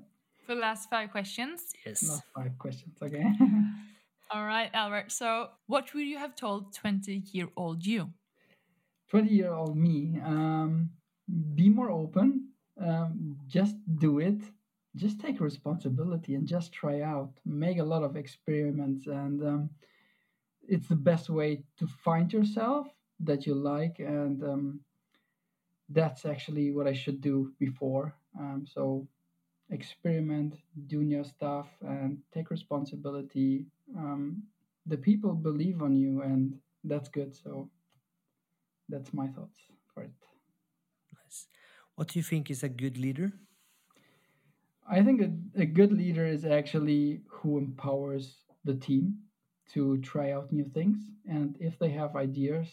For the last five questions. Yes. last five questions okay All right, Albert. So, what would you have told 20 year old you? 20 year old me um, be more open um, just do it just take responsibility and just try out make a lot of experiments and um, it's the best way to find yourself that you like and um, that's actually what i should do before um, so experiment do new stuff and take responsibility um, the people believe on you and that's good so that's my thoughts for it Nice. What do you think is a good leader? I think a, a good leader is actually who empowers the team to try out new things. And if they have ideas,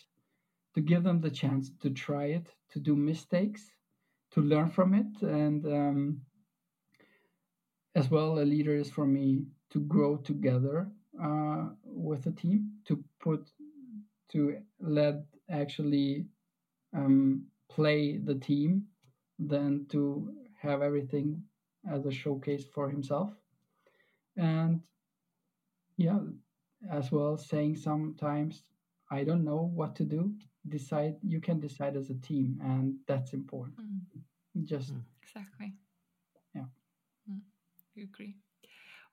to give them the chance to try it, to do mistakes, to learn from it. And um, as well, a leader is for me to grow together uh, with a team, to put, to let actually um, play the team, than to have everything as a showcase for himself. And yeah, as well, saying sometimes, I don't know what to do. Decide, you can decide as a team, and that's important. Mm, Just, exactly. Mm, agree.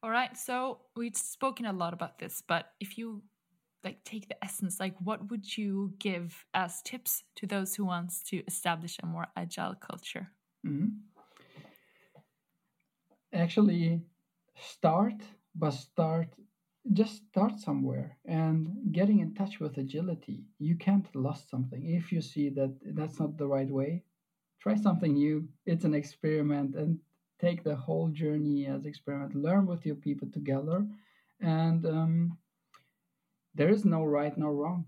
All right. So we've spoken a lot about this, but if you like take the essence, like what would you give as tips to those who wants to establish a more agile culture? mhm. actually start, but start, just start somewhere and getting in touch with agility. You can't lost something. If you see that that's not the right way, try something new. It's an experiment and take the whole journey as experiment. Learn with your people together, and um, there is no right nor wrong.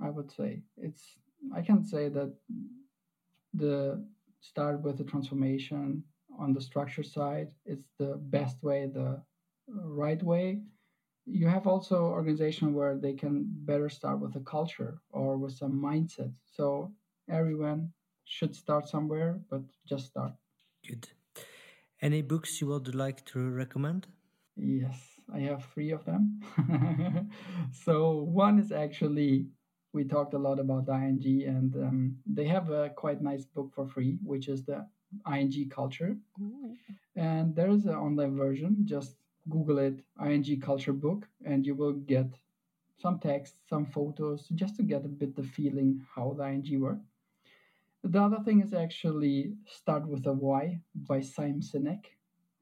I would say it's. I can say that the start with the transformation on the structure side it's the best way the right way you have also organization where they can better start with a culture or with some mindset so everyone should start somewhere but just start Good. Any books you would like to recommend? Yes, I have three of them. so one is actually we talked a lot about ING, and um, they have a quite nice book for free, which is the ING culture. Ooh. And there is an online version. Just Google it, ING culture book, and you will get some text, some photos, just to get a bit the feeling how the ING work. The other thing is actually Start with a Why by Simon Sinek.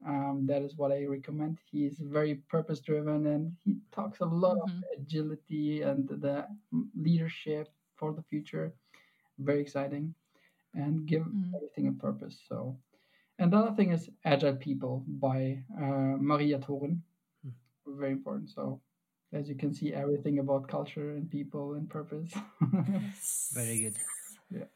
Um, that is what I recommend. He is very purpose driven and he talks a lot Mhm. of agility and the leadership for the future. Very exciting and give Mm. everything a purpose. So, and the other thing is Agile People by uh, Maria Thoren. Very important. So, as you can see, everything about culture and people and purpose. Very good. Yeah.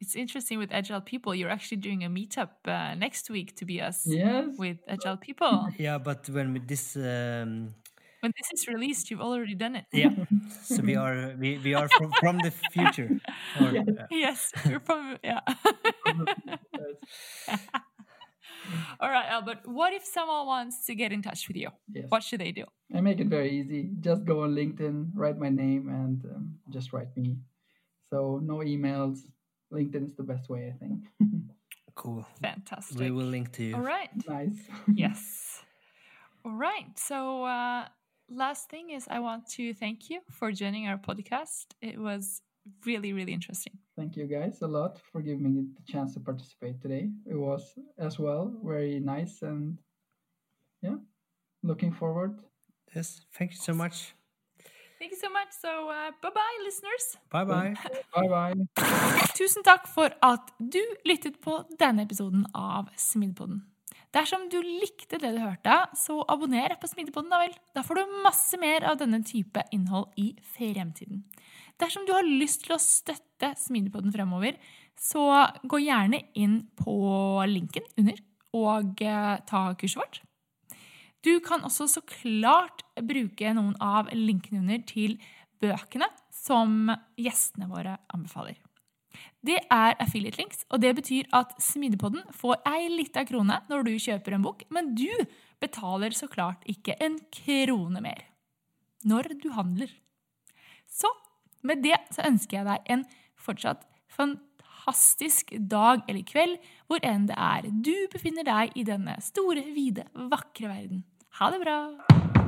It's interesting with agile people. You're actually doing a meetup uh, next week Tobias yes. with agile people. Yeah, but when we- this, um, when this is released, you've already done it. yeah, so we are we, we are from, from the future. Or, uh, Yes, we're from yeah. All right, Albert. What if someone wants to get in touch with you? Yes. What should they do? I make it very easy. Just go on LinkedIn, write my name, and um, just write me. So no emails. LinkedIn is the best way, I think. cool. Fantastic. We will link to you. All right. nice. yes. All right. So, uh, last thing is, I want to thank you for joining our podcast. It was really, really interesting. Thank you guys a lot for giving me the chance to participate today. It was as well very nice and yeah, looking forward. Yes, thank you so much. Thank you so much. So, uh, bye bye, listeners. Bye bye. Bye bye. Tusen takk for at du lyttet på denne episoden av Smidepoden. Dersom du likte det du hørte, så abonner på Smidepoden, da vel. Da får du masse mer av denne type innhold i fremtiden. Dersom du har lyst til å støtte Smidepoden fremover, så gå gjerne inn på linken under og eh, ta kurset vårt. Du kan også så klart bruke noen av linkene under til bøkene som gjestene våre anbefaler. Det er affiliate links, og det betyr at Smidepodden får ei lita krone når du kjøper en bok, men du betaler så klart ikke en krone mer når du handler. Så med det så ønsker jeg deg en fortsatt fantastisk dag eller kveld, hvor enn det er du befinner deg i denne store, vide, vakre verden. Ha det bra!